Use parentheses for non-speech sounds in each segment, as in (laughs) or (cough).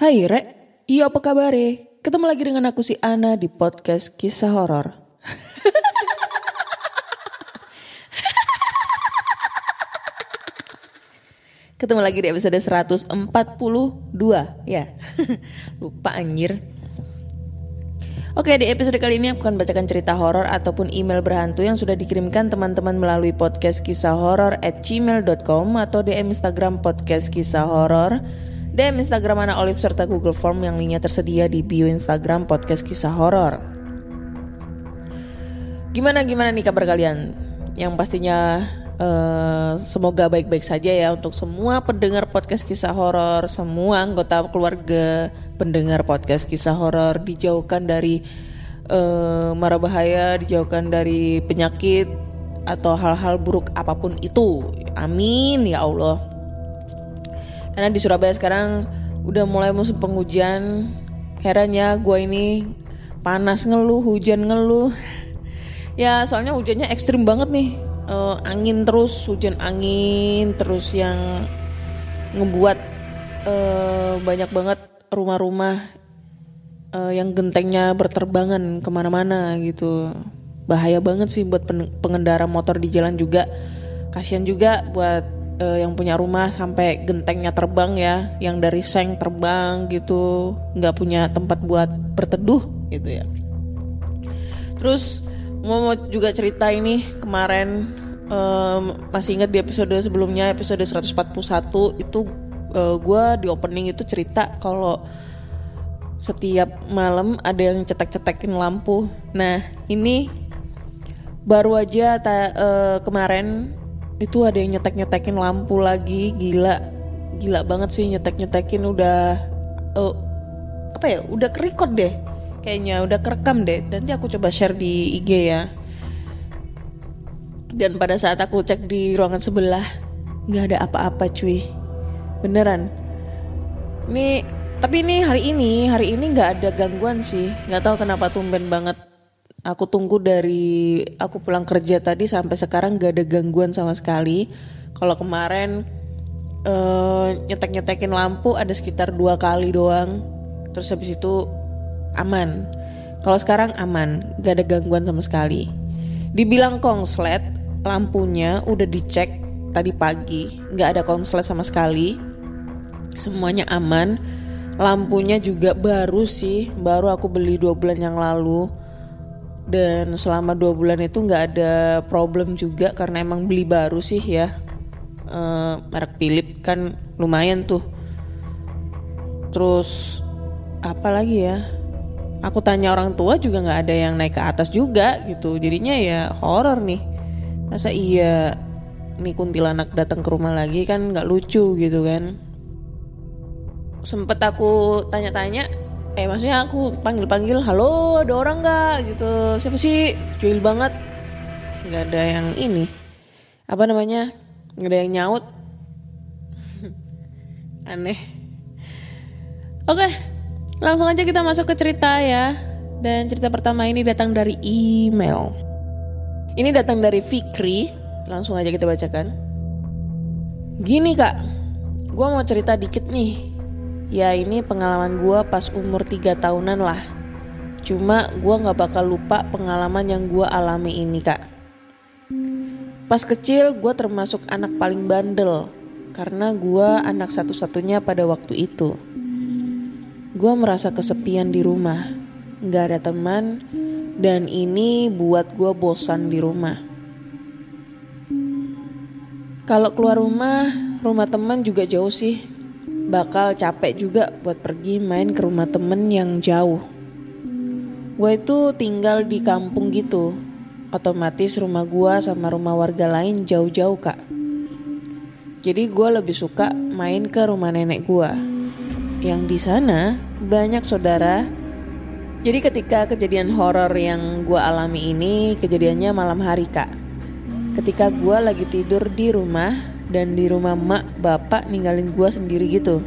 Hai Rek, iya apa kabar Ketemu lagi dengan aku si Ana di podcast kisah horor. (laughs) Ketemu lagi di episode 142 ya. (laughs) Lupa anjir. Oke, di episode kali ini aku akan bacakan cerita horor ataupun email berhantu yang sudah dikirimkan teman-teman melalui podcast kisah horor at gmail.com atau DM Instagram podcast kisah horor, DM Instagram Ana Olive serta Google Form yang linknya tersedia di bio Instagram podcast kisah horor. Gimana gimana nih kabar kalian? Yang pastinya eh, semoga baik-baik saja ya untuk semua pendengar podcast kisah horor, semua anggota keluarga pendengar podcast kisah horor dijauhkan dari eh, mara bahaya, dijauhkan dari penyakit atau hal-hal buruk apa pun itu. Amin ya Allah. Karena di Surabaya sekarang udah mulai musim penghujan. Herannya gue ini panas ngeluh, hujan ngeluh. Ya soalnya hujannya ekstrim banget nih. Eh, angin terus, hujan angin terus yang ngebuat eh, banyak banget rumah-rumah eh, yang gentengnya berterbangan ke mana-mana gitu. Bahaya banget sih buat pen- pengendara motor di jalan juga. Kasihan juga buat eh, yang punya rumah sampai gentengnya terbang ya, yang dari seng terbang gitu, nggak punya tempat buat berteduh gitu ya. Terus mau juga cerita ini kemarin em, masih ingat di episode sebelumnya episode 141 itu gue di opening itu cerita kalau setiap malam ada yang cetek-cetekin lampu. Nah ini baru aja ta- eh, kemarin itu ada yang nyetek-nyetekin lampu lagi. Gila. Gila banget sih nyetek-nyetekin. Udah eh, apa ya? Udah kerekod deh. Kayaknya udah kerekam deh. Nanti aku coba share di IG ya. Dan pada saat aku cek di ruangan sebelah nggak ada apa-apa cuy. Beneran. Ini tapi ini hari ini hari ini nggak ada gangguan sih. Nggak tahu kenapa tumben banget aku tunggu dari aku pulang kerja tadi sampai sekarang nggak ada gangguan sama sekali. Kalau kemarin eh, nyetek-nyetekin lampu ada sekitar dua kali doang. Terus habis itu aman. Kalau sekarang aman gak ada gangguan sama sekali. Dibilang konslet lampunya udah dicek tadi pagi. Nggak ada konslet sama sekali. Semuanya aman. Lampunya juga baru sih baru aku beli dua bulan yang lalu dan selama dua bulan itu nggak ada problem juga karena emang beli baru sih ya. Eh, merek Philip kan lumayan tuh. Terus apa lagi ya? Aku tanya orang tua juga nggak ada yang naik ke atas juga gitu. Jadinya ya horor nih. Masa iya nih kuntilanak datang ke rumah lagi kan nggak lucu gitu kan? Sempet aku tanya-tanya eh maksudnya aku panggil-panggil halo ada orang nggak? Gitu. Siapa sih? Cuil banget. Nggak ada yang ini. Apa namanya? Nggak ada yang nyaut. (laughs) Aneh. Oke langsung aja kita masuk ke cerita ya. Dan cerita pertama ini datang dari email. Ini datang dari Fikri. Langsung aja kita bacakan. Gini kak. Gue mau cerita dikit nih Ya ini pengalaman gue pas umur 3 tahunan lah Cuma gue gak bakal lupa pengalaman yang gue alami ini kak Pas kecil gue termasuk anak paling bandel Karena gue anak satu-satunya pada waktu itu Gue merasa kesepian di rumah Gak ada teman Dan ini buat gue bosan di rumah. Kalau keluar rumah, rumah teman juga jauh sih. Bakal capek juga buat pergi main ke rumah temen yang jauh. Gue itu tinggal di kampung gitu. Otomatis rumah gue sama rumah warga lain jauh-jauh kak. Jadi gue lebih suka main ke rumah nenek gue. Yang di sana banyak saudara. Jadi ketika kejadian horor yang gue alami ini kejadiannya malam hari kak. Ketika gue lagi tidur di rumah dan di rumah mak bapak ninggalin gue sendiri gitu.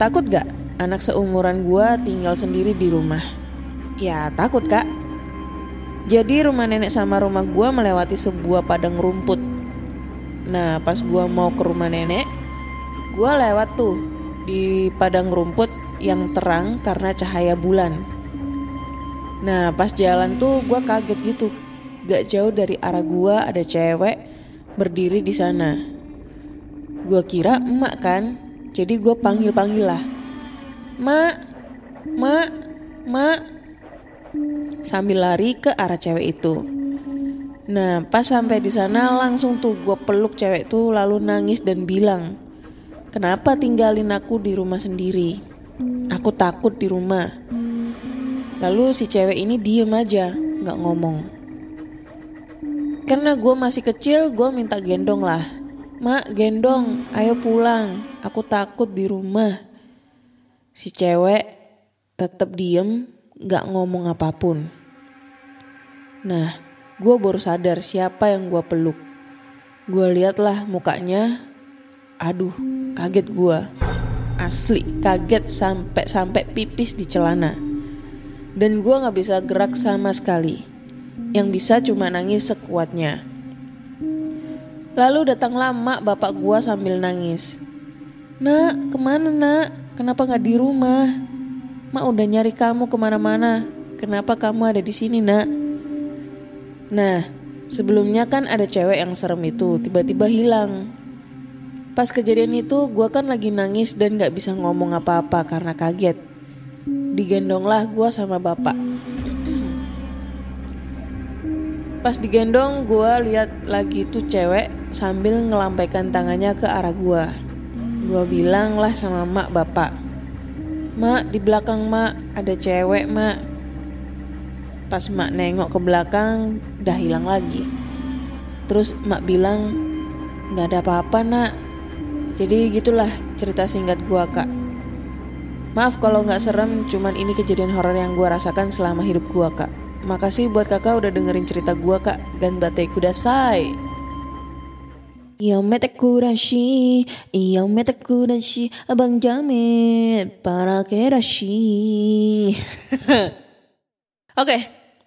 Takut gak anak seumuran gue tinggal sendiri di rumah? Ya takut kak. Jadi rumah nenek sama rumah gue melewati sebuah padang rumput. Nah pas gue mau ke rumah nenek, gue lewat tuh di padang rumput yang terang karena cahaya bulan. Nah pas jalan tuh gue kaget gitu. Gak jauh dari arah gue ada cewek berdiri di sana. Gue kira emak kan, jadi gue panggil panggil lah. Mak, mak, mak. Sambil lari ke arah cewek itu. Nah pas sampai di sana langsung tuh gue peluk cewek tuh lalu nangis dan bilang, kenapa tinggalin aku di rumah sendiri? Aku takut di rumah. Lalu si cewek ini diem aja, nggak ngomong. Karena gue masih kecil, gue minta gendong lah. Mak, gendong, ayo pulang. Aku takut di rumah. Si cewek tetap diem, gak ngomong apa pun. Nah, gue baru sadar siapa yang gue peluk. Gue liatlah mukanya, aduh, kaget gue. Asli, kaget sampai sampai pipis di celana. Dan gue gak bisa gerak sama sekali yang bisa cuma nangis sekuatnya. Lalu datanglah mak bapak gua sambil nangis. Nak, ke mana nak? Kenapa nggak di rumah? Mak udah nyari kamu ke mana-mana. Kenapa kamu ada di sini nak? Nah, sebelumnya kan ada cewek yang serem itu tiba-tiba hilang. Pas kejadian itu gua kan lagi nangis dan gak bisa ngomong apa-apa karena kaget. Digendonglah gua sama bapak. Pas digendong gue lihat lagi tuh cewek sambil ngelampaikan tangannya ke arah gue. Gue bilang lah sama mak bapak. Mak di belakang mak ada cewek mak. Pas mak nengok ke belakang udah hilang lagi. Terus mak bilang nggak ada apa-apa nak. Jadi gitulah cerita singkat gue kak. Maaf kalau nggak serem, cuman ini kejadian horor yang gue rasakan selama hidup gue kak. Makasih buat kakak udah dengerin cerita gua kak. Dan batai kudasai Iyo mete kurashi Iyo mete kurashi Abang Jamit Para kerashi (laughs) Oke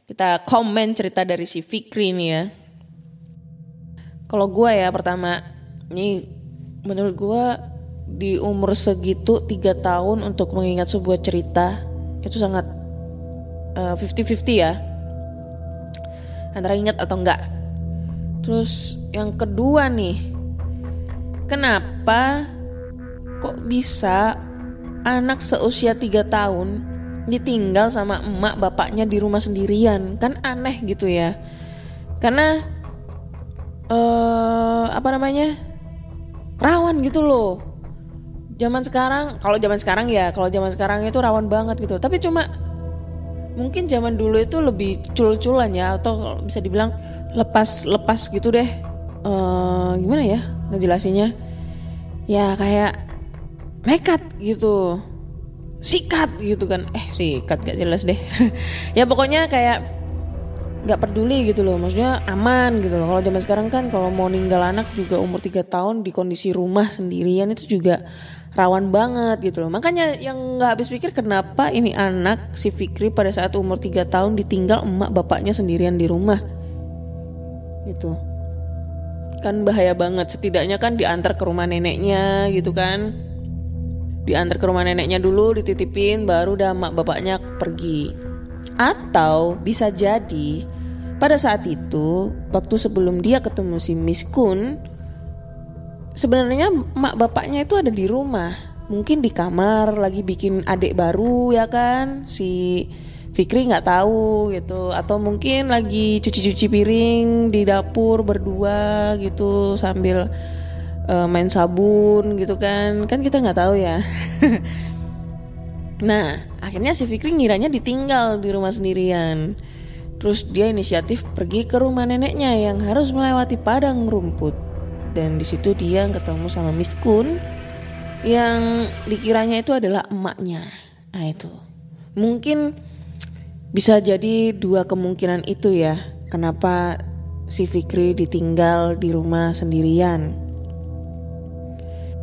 Kita komen cerita dari si Fikri nih ya. Kalau gua ya pertama Ini menurut gua Di umur segitu tiga tahun untuk mengingat sebuah cerita Itu sangat 50-50 uh, ya antara ingat atau enggak. Terus yang kedua nih, kenapa kok bisa anak seusia 3 tahun ditinggal sama emak bapaknya di rumah sendirian? Kan aneh gitu ya. Karena uh, apa namanya? rawan gitu loh. Zaman sekarang, kalau zaman sekarang ya, kalau zaman sekarang itu rawan banget gitu. Tapi cuma mungkin zaman dulu itu lebih cul-culan ya atau bisa dibilang lepas lepas gitu deh. Uh, gimana ya ngejelasinnya? Ya kayak nekat gitu. Sikat gitu kan. Eh sikat gak jelas deh. (laughs) Ya pokoknya kayak nggak peduli gitu loh. Maksudnya aman gitu loh. Kalau zaman sekarang kan kalau mau ninggal anak juga umur 3 tahun di kondisi rumah sendirian itu juga rawan banget gitu loh. Makanya yang nggak habis pikir kenapa ini anak si Fikri pada saat umur 3 tahun ditinggal emak bapaknya sendirian di rumah. Gitu. Kan bahaya banget setidaknya kan diantar ke rumah neneknya gitu kan. Diantar ke rumah neneknya dulu dititipin baru udah emak bapaknya pergi. Atau bisa jadi pada saat itu waktu sebelum dia ketemu si Miss Kun sebenarnya mak bapaknya itu ada di rumah. Mungkin di kamar lagi bikin adik baru ya kan? Si Fikri nggak tahu gitu. Atau mungkin lagi cuci-cuci piring di dapur berdua gitu. Sambil uh, main sabun gitu kan? Kan kita nggak tahu ya. (laughs) Nah akhirnya si Fikri ngiranya ditinggal di rumah sendirian. Terus dia inisiatif pergi ke rumah neneknya yang harus melewati padang rumput dan di situ dia ketemu sama Miss Kun yang dikiranya itu adalah emaknya. Nah itu. Mungkin bisa jadi dua kemungkinan itu ya, kenapa si Fikri ditinggal di rumah sendirian.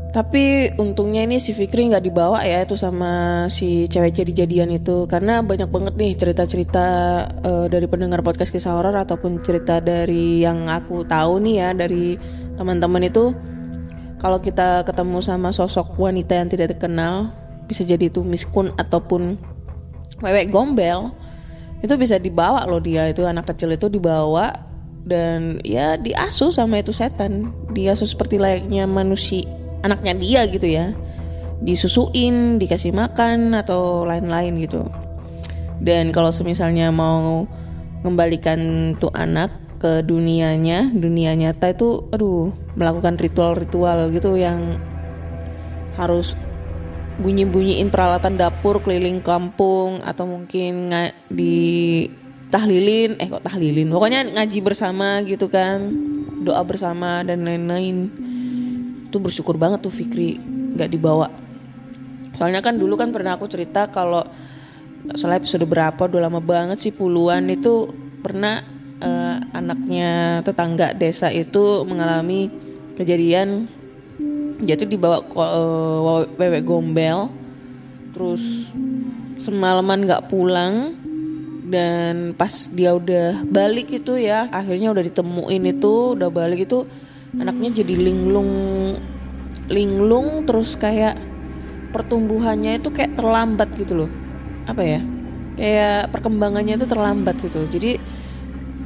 Tapi untungnya ini si Fikri nggak dibawa ya itu sama si cewek jadi jadian itu. Karena banyak banget nih cerita-cerita uh, dari pendengar podcast kisah horor ataupun cerita dari yang aku tahu nih ya dari teman-teman itu kalau kita ketemu sama sosok wanita yang tidak dikenal bisa jadi itu miskun ataupun wewek gombel itu bisa dibawa loh dia. Itu anak kecil itu dibawa dan ya diasuh sama itu setan. Diasuh seperti layaknya manusia anaknya dia gitu ya. Disusuin dikasih makan atau lain-lain gitu. Dan kalau semisalnya mau mengembalikan tuh anak ke dunianya dunia nyata itu aduh melakukan ritual-ritual gitu yang harus bunyi-bunyiin peralatan dapur keliling kampung atau mungkin di tahlilin eh kok tahlilin? Pokoknya ngaji bersama gitu kan doa bersama dan lain-lain. Tuh bersyukur banget tuh Fikri nggak dibawa. Soalnya kan dulu kan pernah aku cerita kalau soalnya episode berapa udah lama banget sih puluhan itu pernah uh, anaknya tetangga desa itu mengalami kejadian. Dia tuh dibawa uh, wewe gombel terus semalaman nggak pulang. Dan pas dia udah balik itu ya akhirnya udah ditemuin itu udah balik itu anaknya jadi linglung linglung terus kayak pertumbuhannya itu kayak terlambat gitu loh. Apa ya? Kayak perkembangannya itu terlambat gitu. Jadi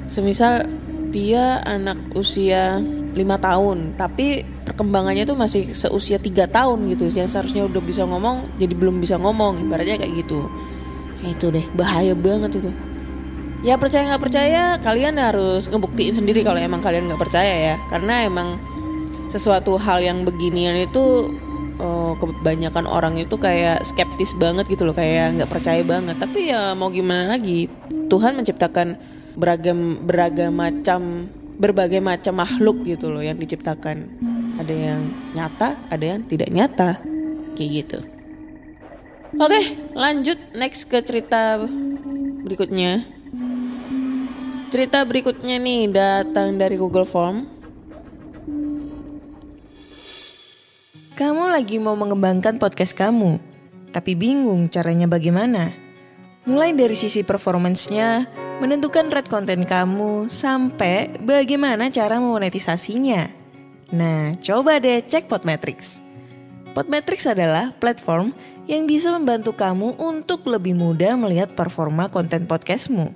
semisal dia anak usia lima tahun tapi perkembangannya tuh masih seusia tiga tahun gitu. Yang seharusnya udah bisa ngomong jadi belum bisa ngomong ibaratnya kayak gitu. Ya itu deh bahaya banget itu. Ya percaya nggak percaya kalian harus ngebuktiin sendiri kalau emang kalian nggak percaya ya. Karena emang sesuatu hal yang beginian itu oh, kebanyakan orang itu kayak skeptis banget gitu loh kayak nggak percaya banget. Tapi ya mau gimana lagi? Tuhan menciptakan beragam beragam macam berbagai macam makhluk gitu loh yang diciptakan. Ada yang nyata, ada yang tidak nyata. Kayak gitu. Oke, lanjut next ke cerita berikutnya. Cerita berikutnya nih datang dari Google Form. Kamu lagi mau mengembangkan podcast kamu, tapi bingung caranya bagaimana? Mulai dari sisi performancenya, menentukan rate konten kamu, sampai bagaimana cara memonetisasinya. Nah, coba deh cek Podmetrics. Podmetrics adalah platform yang bisa membantu kamu untuk lebih mudah melihat performa konten podcastmu.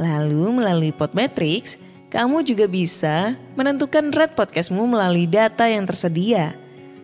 Lalu melalui Podmetrics, kamu juga bisa menentukan rate podcastmu melalui data yang tersedia –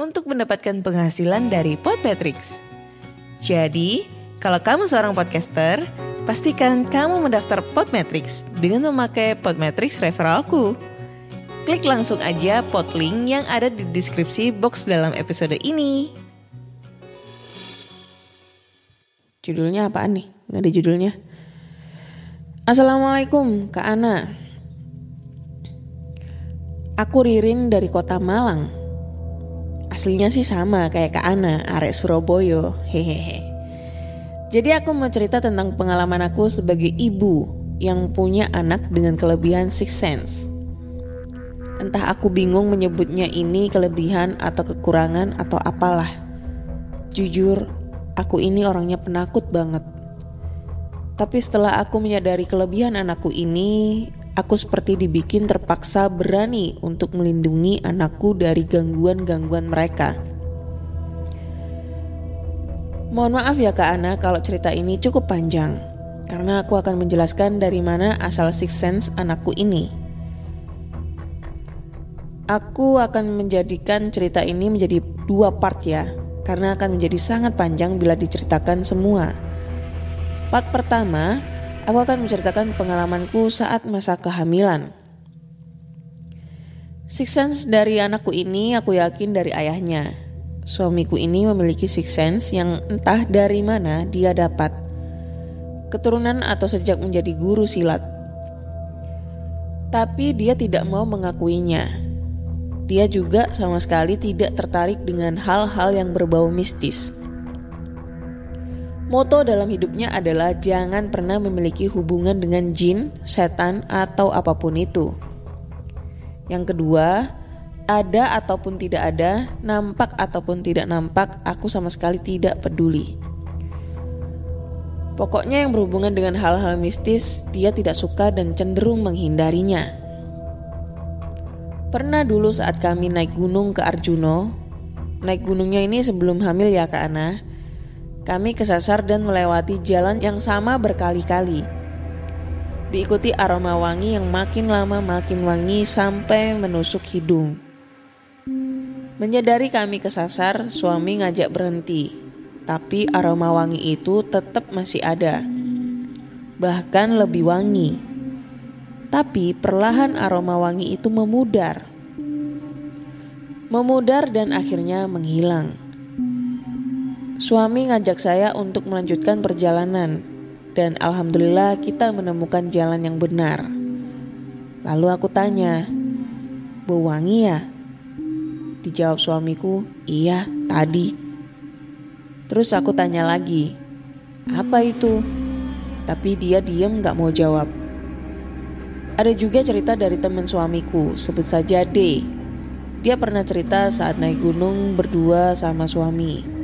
untuk mendapatkan penghasilan dari Podmetrics. Jadi, kalau kamu seorang podcaster, pastikan kamu mendaftar Podmetrics dengan memakai Podmetrics referralku. Klik langsung aja podlink yang ada di deskripsi box dalam episode ini. Judulnya apaan nih? Nggak ada judulnya. Assalamualaikum Kak Ana. Aku Ririn dari kota Malang. Aslinya sih sama kayak Kak Ana, arek Surabaya. Hehehe. Jadi aku mau cerita tentang pengalaman aku sebagai ibu yang punya anak dengan kelebihan six sense. Entah aku bingung menyebutnya ini kelebihan atau kekurangan atau apalah. Jujur, aku ini orangnya penakut banget. Tapi setelah aku menyadari kelebihan anakku ini, aku seperti dibikin terpaksa berani untuk melindungi anakku dari gangguan-gangguan mereka. Mohon maaf ya Kak Ana kalau cerita ini cukup panjang, karena aku akan menjelaskan dari mana asal six sense anakku ini. Aku akan menjadikan cerita ini menjadi dua part ya, karena akan menjadi sangat panjang bila diceritakan semua. Part pertama, aku akan menceritakan pengalamanku saat masa kehamilan. Six sense dari anakku ini aku yakin dari ayahnya. Suamiku ini memiliki six sense yang entah dari mana dia dapat. Keturunan atau sejak menjadi guru silat. Tapi dia tidak mau mengakuinya dia juga sama sekali tidak tertarik dengan hal-hal yang berbau mistis. Moto dalam hidupnya adalah jangan pernah memiliki hubungan dengan jin, setan, atau apa pun itu. Yang kedua, ada ataupun tidak ada, nampak ataupun tidak nampak, aku sama sekali tidak peduli. Pokoknya yang berhubungan dengan hal-hal mistis, dia tidak suka dan cenderung menghindarinya. Pernah dulu saat kami naik gunung ke Arjuno, naik gunungnya ini sebelum hamil ya Kak Ana, kami kesasar dan melewati jalan yang sama berkali-kali. Diikuti aroma wangi yang makin lama makin wangi sampai menusuk hidung. Menyadari kami kesasar, suami ngajak berhenti. Tapi aroma wangi itu tetap masih ada. Bahkan lebih wangi. Tapi perlahan aroma wangi itu memudar. Memudar dan akhirnya menghilang. Suami ngajak saya untuk melanjutkan perjalanan dan alhamdulillah kita menemukan jalan yang benar. Lalu aku tanya, "Bau wangi ya?" Dijawab suamiku, "Iya, tadi." Terus aku tanya lagi, "Apa itu?" Tapi dia diem gak mau jawab. Ada juga cerita dari teman suamiku, sebut saja D. Dia pernah cerita saat naik gunung berdua sama suami.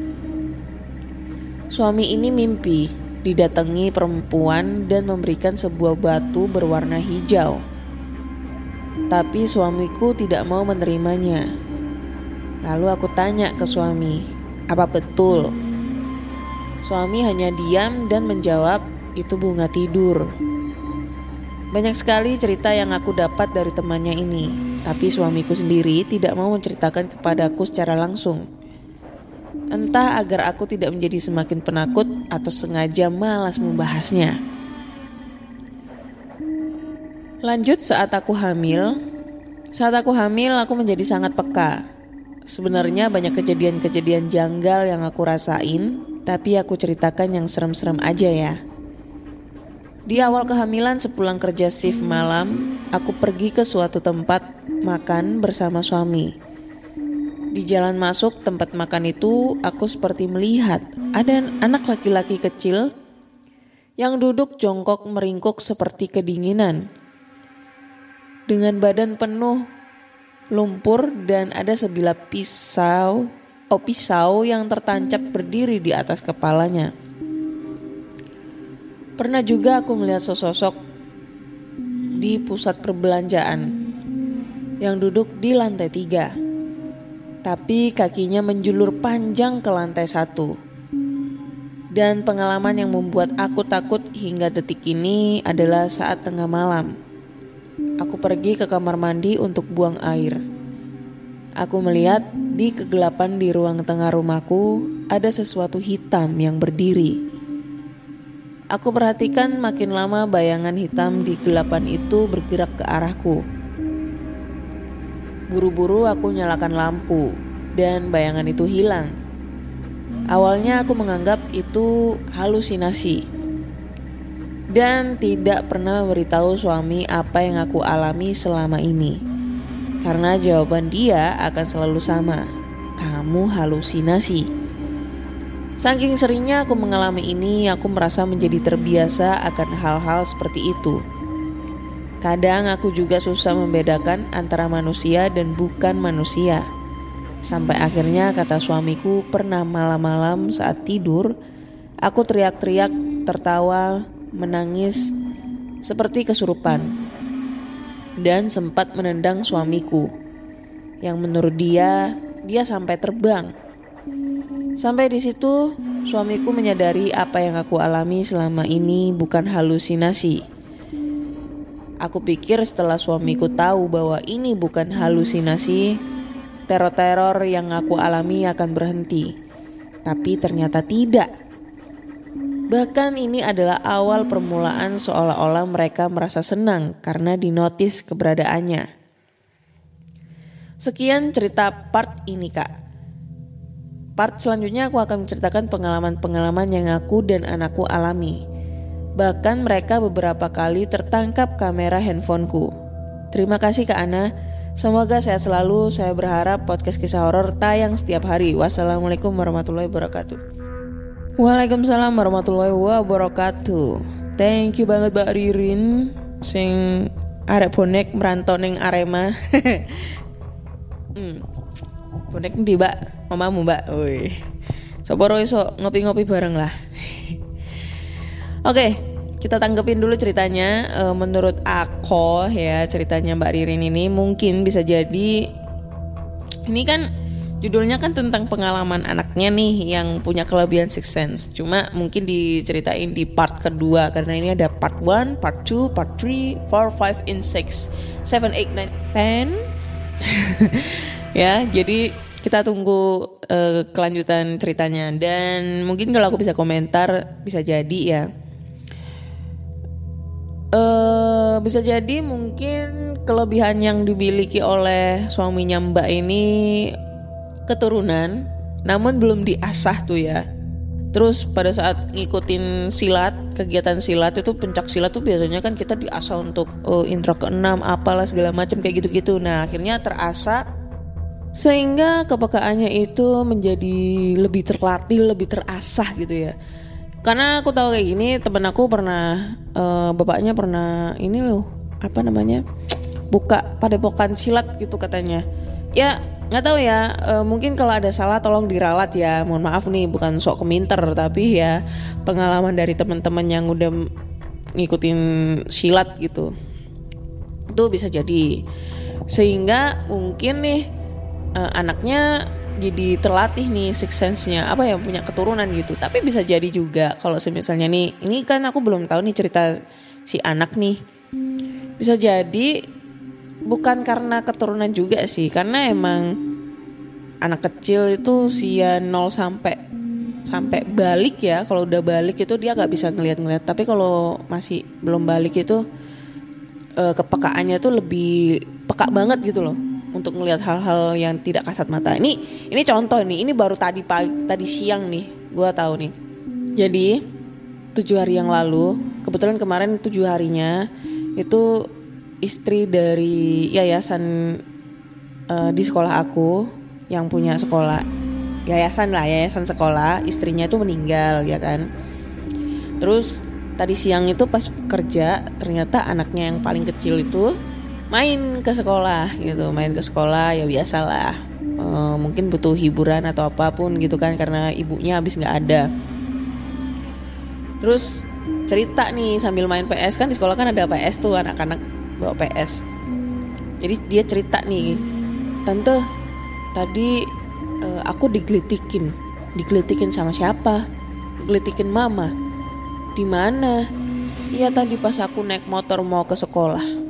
Suami ini mimpi didatangi perempuan dan memberikan sebuah batu berwarna hijau. Tapi suamiku tidak mau menerimanya. Lalu aku tanya ke suami, "Apa betul?" Suami hanya diam dan menjawab, "Itu bunga tidur." Banyak sekali cerita yang aku dapat dari temannya ini, tapi suamiku sendiri tidak mau menceritakan kepadaku secara langsung. Entah agar aku tidak menjadi semakin penakut atau sengaja malas membahasnya. Lanjut saat aku hamil. Saat aku hamil aku menjadi sangat peka. Sebenarnya banyak kejadian-kejadian janggal yang aku rasain, tapi aku ceritakan yang serem-serem aja ya. Di awal kehamilan sepulang kerja shift malam, aku pergi ke suatu tempat makan bersama suami. Di jalan masuk tempat makan itu, aku seperti melihat ada anak laki-laki kecil yang duduk jongkok meringkuk seperti kedinginan. Dengan badan penuh lumpur dan ada sebilah pisau, oh pisau yang tertancap berdiri di atas kepalanya. Pernah juga aku melihat sosok di pusat perbelanjaan yang duduk di lantai tiga. Tapi kakinya menjulur panjang ke lantai satu. Dan pengalaman yang membuat aku takut hingga detik ini adalah saat tengah malam. Aku pergi ke kamar mandi untuk buang air. Aku melihat di kegelapan di ruang tengah rumahku ada sesuatu hitam yang berdiri. Aku perhatikan makin lama bayangan hitam di kegelapan itu bergerak ke arahku. Buru-buru aku nyalakan lampu dan bayangan itu hilang. Awalnya aku menganggap itu halusinasi dan tidak pernah memberitahu suami apa yang aku alami selama ini. Karena jawaban dia akan selalu sama. Kamu halusinasi. Saking seringnya aku mengalami ini, aku merasa menjadi terbiasa akan hal-hal seperti itu. Kadang aku juga susah membedakan antara manusia dan bukan manusia. Sampai akhirnya kata suamiku pernah malam-malam saat tidur, aku teriak-teriak tertawa menangis seperti kesurupan dan sempat menendang suamiku yang menurut dia dia sampai terbang. Sampai di situ suamiku menyadari apa yang aku alami selama ini bukan halusinasi. Aku pikir setelah suamiku tahu bahwa ini bukan halusinasi, teror-teror yang aku alami akan berhenti. Tapi ternyata tidak. Bahkan ini adalah awal permulaan seolah-olah mereka merasa senang karena dinotis keberadaannya. Sekian cerita part ini kak. Part selanjutnya aku akan menceritakan pengalaman-pengalaman yang aku dan anakku alami. Bahkan mereka beberapa kali tertangkap kamera handphoneku. Terima kasih Kak Ana. Semoga sehat selalu. Saya berharap podcast kisah horor tayang setiap hari. Wassalamualaikum warahmatullahi wabarakatuh. Waalaikumsalam warahmatullahi wabarakatuh. Thank you banget Mbak Ririn sing arek bonek merantau ning Arema. (laughs) hmm. Bonek di Mbak? Mamamu Mbak. Woi. Soporo iso ngopi-ngopi bareng lah. (laughs) Oke, kita tanggepin dulu ceritanya. E, menurut aku ya ceritanya Mbak Ririn ini mungkin bisa jadi ini kan judulnya kan tentang pengalaman anaknya nih yang punya kelebihan six sense. Cuma mungkin diceritain di part kedua karena ini ada part 1, part 2, part 3, 4, 5, and 6, 7, 8, 9, 10. ya, jadi kita tunggu uh, kelanjutan ceritanya dan mungkin kalau aku bisa komentar bisa jadi ya uh, bisa jadi mungkin kelebihan yang dimiliki oleh suaminya Mbak ini keturunan, namun belum diasah tuh ya. Terus pada saat ngikutin silat, kegiatan silat itu pencak silat tuh biasanya kan kita diasah untuk uh, intro ke-6 apalah segala macam kayak gitu-gitu. Nah, akhirnya terasa sehingga kepekaannya itu menjadi lebih terlatih, lebih terasah gitu ya karena aku tahu kayak gini temen aku pernah uh, bapaknya pernah ini loh apa namanya buka padepokan silat gitu katanya. Ya nggak tahu ya uh, mungkin kalau ada salah tolong diralat ya. Mohon maaf nih bukan sok keminter tapi ya pengalaman dari teman-teman yang udah ngikutin silat gitu. Itu bisa jadi. Sehingga mungkin nih uh, anaknya jadi terlatih nih six sense-nya apa ya punya keturunan gitu. Tapi bisa jadi juga kalau misalnya nih ini kan aku belum tahu nih cerita si anak nih. Bisa jadi bukan karena keturunan juga sih karena emang anak kecil itu usia 0 sampai sampai balik ya. Kalau udah balik itu dia nggak bisa ngeliat-ngeliat. Tapi kalau masih belum balik itu eh, kepekaannya tuh lebih peka banget gitu loh untuk ngelihat hal-hal yang tidak kasat mata. Ini ini contoh nih, ini baru tadi pagi, tadi siang nih, gue tahu nih. Jadi tujuh hari yang lalu, kebetulan kemarin tujuh harinya itu istri dari yayasan uh, di sekolah aku yang punya sekolah yayasan lah yayasan sekolah istrinya itu meninggal ya kan terus tadi siang itu pas kerja ternyata anaknya yang paling kecil itu main ke sekolah gitu main ke sekolah ya biasalah. E, mungkin butuh hiburan atau apa pun gitu kan karena ibunya habis nggak ada. Terus cerita nih sambil main PS kan di sekolah kan ada PS tuh anak-anak bawa PS jadi dia cerita nih tante tadi e, aku digelitikin digelitikin sama siapa? Digelitikin mama. Di mana? Iya tadi pas aku naik motor mau ke sekolah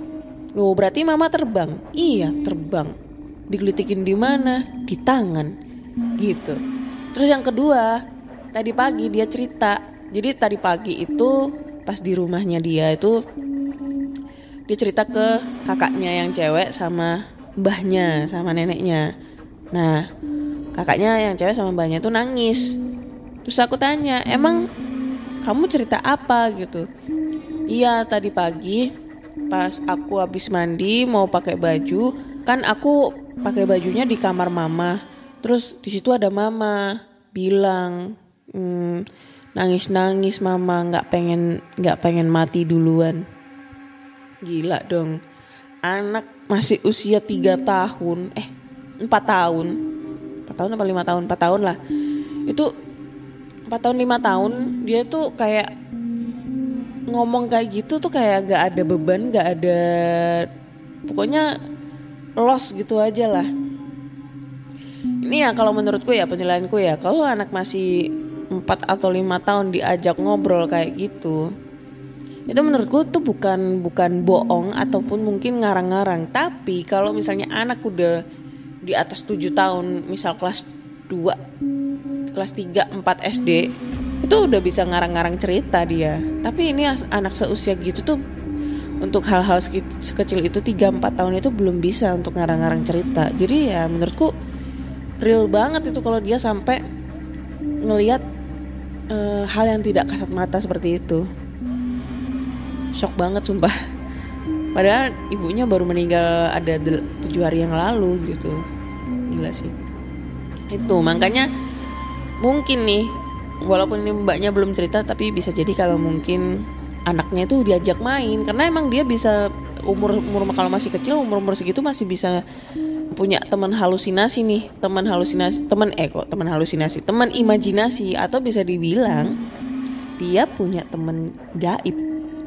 Loh, berarti mama terbang? Iya, terbang. Digelitikin di mana? Di tangan. Gitu. Terus yang kedua, tadi pagi dia cerita. Jadi tadi pagi itu pas di rumahnya dia itu dia cerita ke kakaknya yang cewek sama mbahnya sama neneknya. Nah, kakaknya yang cewek sama mbahnya tuh nangis. Terus aku tanya, "Emang kamu cerita apa?" gitu. Iya, tadi pagi pas aku habis mandi mau pakai baju kan aku pakai bajunya di kamar mama. Terus di situ ada mama bilang hmm, nangis nangis mama nggak pengen nggak pengen mati duluan. Gila dong. Anak masih usia tiga tahun eh empat tahun. Empat tahun apa lima tahun? Empat tahun lah. Itu empat tahun lima tahun dia tuh kayak ngomong kayak gitu tuh kayak gak ada beban, gak ada pokoknya loss gitu aja lah. Ini ya kalau menurutku ya penilaianku ya kalau anak masih 4 atau lima tahun diajak ngobrol kayak gitu itu menurutku tuh bukan bukan bohong ataupun mungkin ngarang-ngarang tapi kalau misalnya anak udah di atas 7 tahun misal kelas 2 kelas 3 4 SD itu udah bisa ngarang-ngarang cerita dia. Tapi ini anak seusia gitu tuh untuk hal-hal sekecil itu 3 4 tahun itu belum bisa untuk ngarang-ngarang cerita. Jadi ya menurutku real banget itu kalau dia sampai ngelihat eh, hal yang tidak kasat mata seperti itu. Shock banget sumpah. Padahal ibunya baru meninggal ada tujuh hari yang lalu gitu. Gila sih. Itu makanya mungkin nih walaupun ini mbaknya belum cerita tapi bisa jadi kalau mungkin anaknya itu diajak main. Karena emang dia bisa umur umur kalau masih kecil umur umur segitu masih bisa punya teman halusinasi nih. Teman halusinasi teman eh kok teman halusinasi? Teman imajinasi. Atau bisa dibilang dia punya teman gaib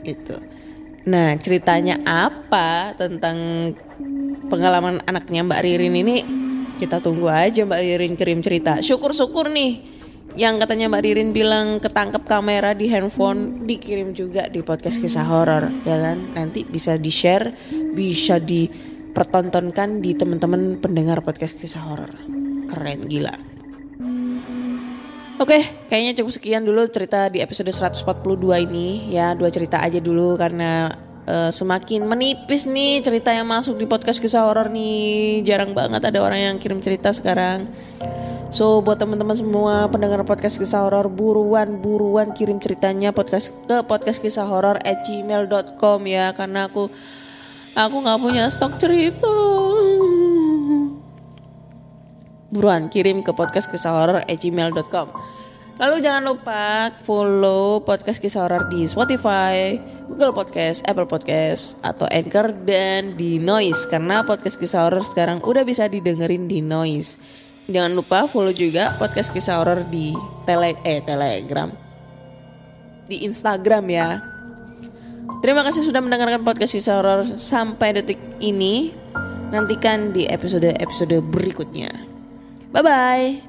gitu. Nah ceritanya apa tentang pengalaman anaknya Mbak Ririn ini? Kita tunggu aja Mbak Ririn kirim cerita. Syukur-syukur nih yang katanya Mbak Ririn bilang ketangkep kamera di handphone dikirim juga di podcast kisah horor ya kan? Nanti bisa di share bisa dipertontonkan di teman-teman pendengar podcast kisah horor. Keren gila. Oke, kayaknya cukup sekian dulu cerita di episode 142 ini. Ya dua cerita aja dulu karena eh, semakin menipis nih cerita yang masuk di podcast kisah horor nih. Jarang banget ada orang yang kirim cerita sekarang. So buat teman-teman semua pendengar podcast kisah horor buruan buruan kirim ceritanya podcast ke podcast kisah horor at gmail.com ya karena aku aku nggak punya stok cerita. Buruan kirim ke podcast kisah horor at gmail.com Lalu jangan lupa follow podcast kisah horor di Spotify, Google Podcast, Apple Podcast, atau Anchor dan di Noise karena podcast kisah horor sekarang udah bisa didengerin di Noise. Jangan lupa follow juga podcast kisah horor di tele eh Telegram. Di Instagram ya. Terima kasih sudah mendengarkan podcast kisah horor sampai detik ini. Nantikan di episode-episode berikutnya. Bye bye.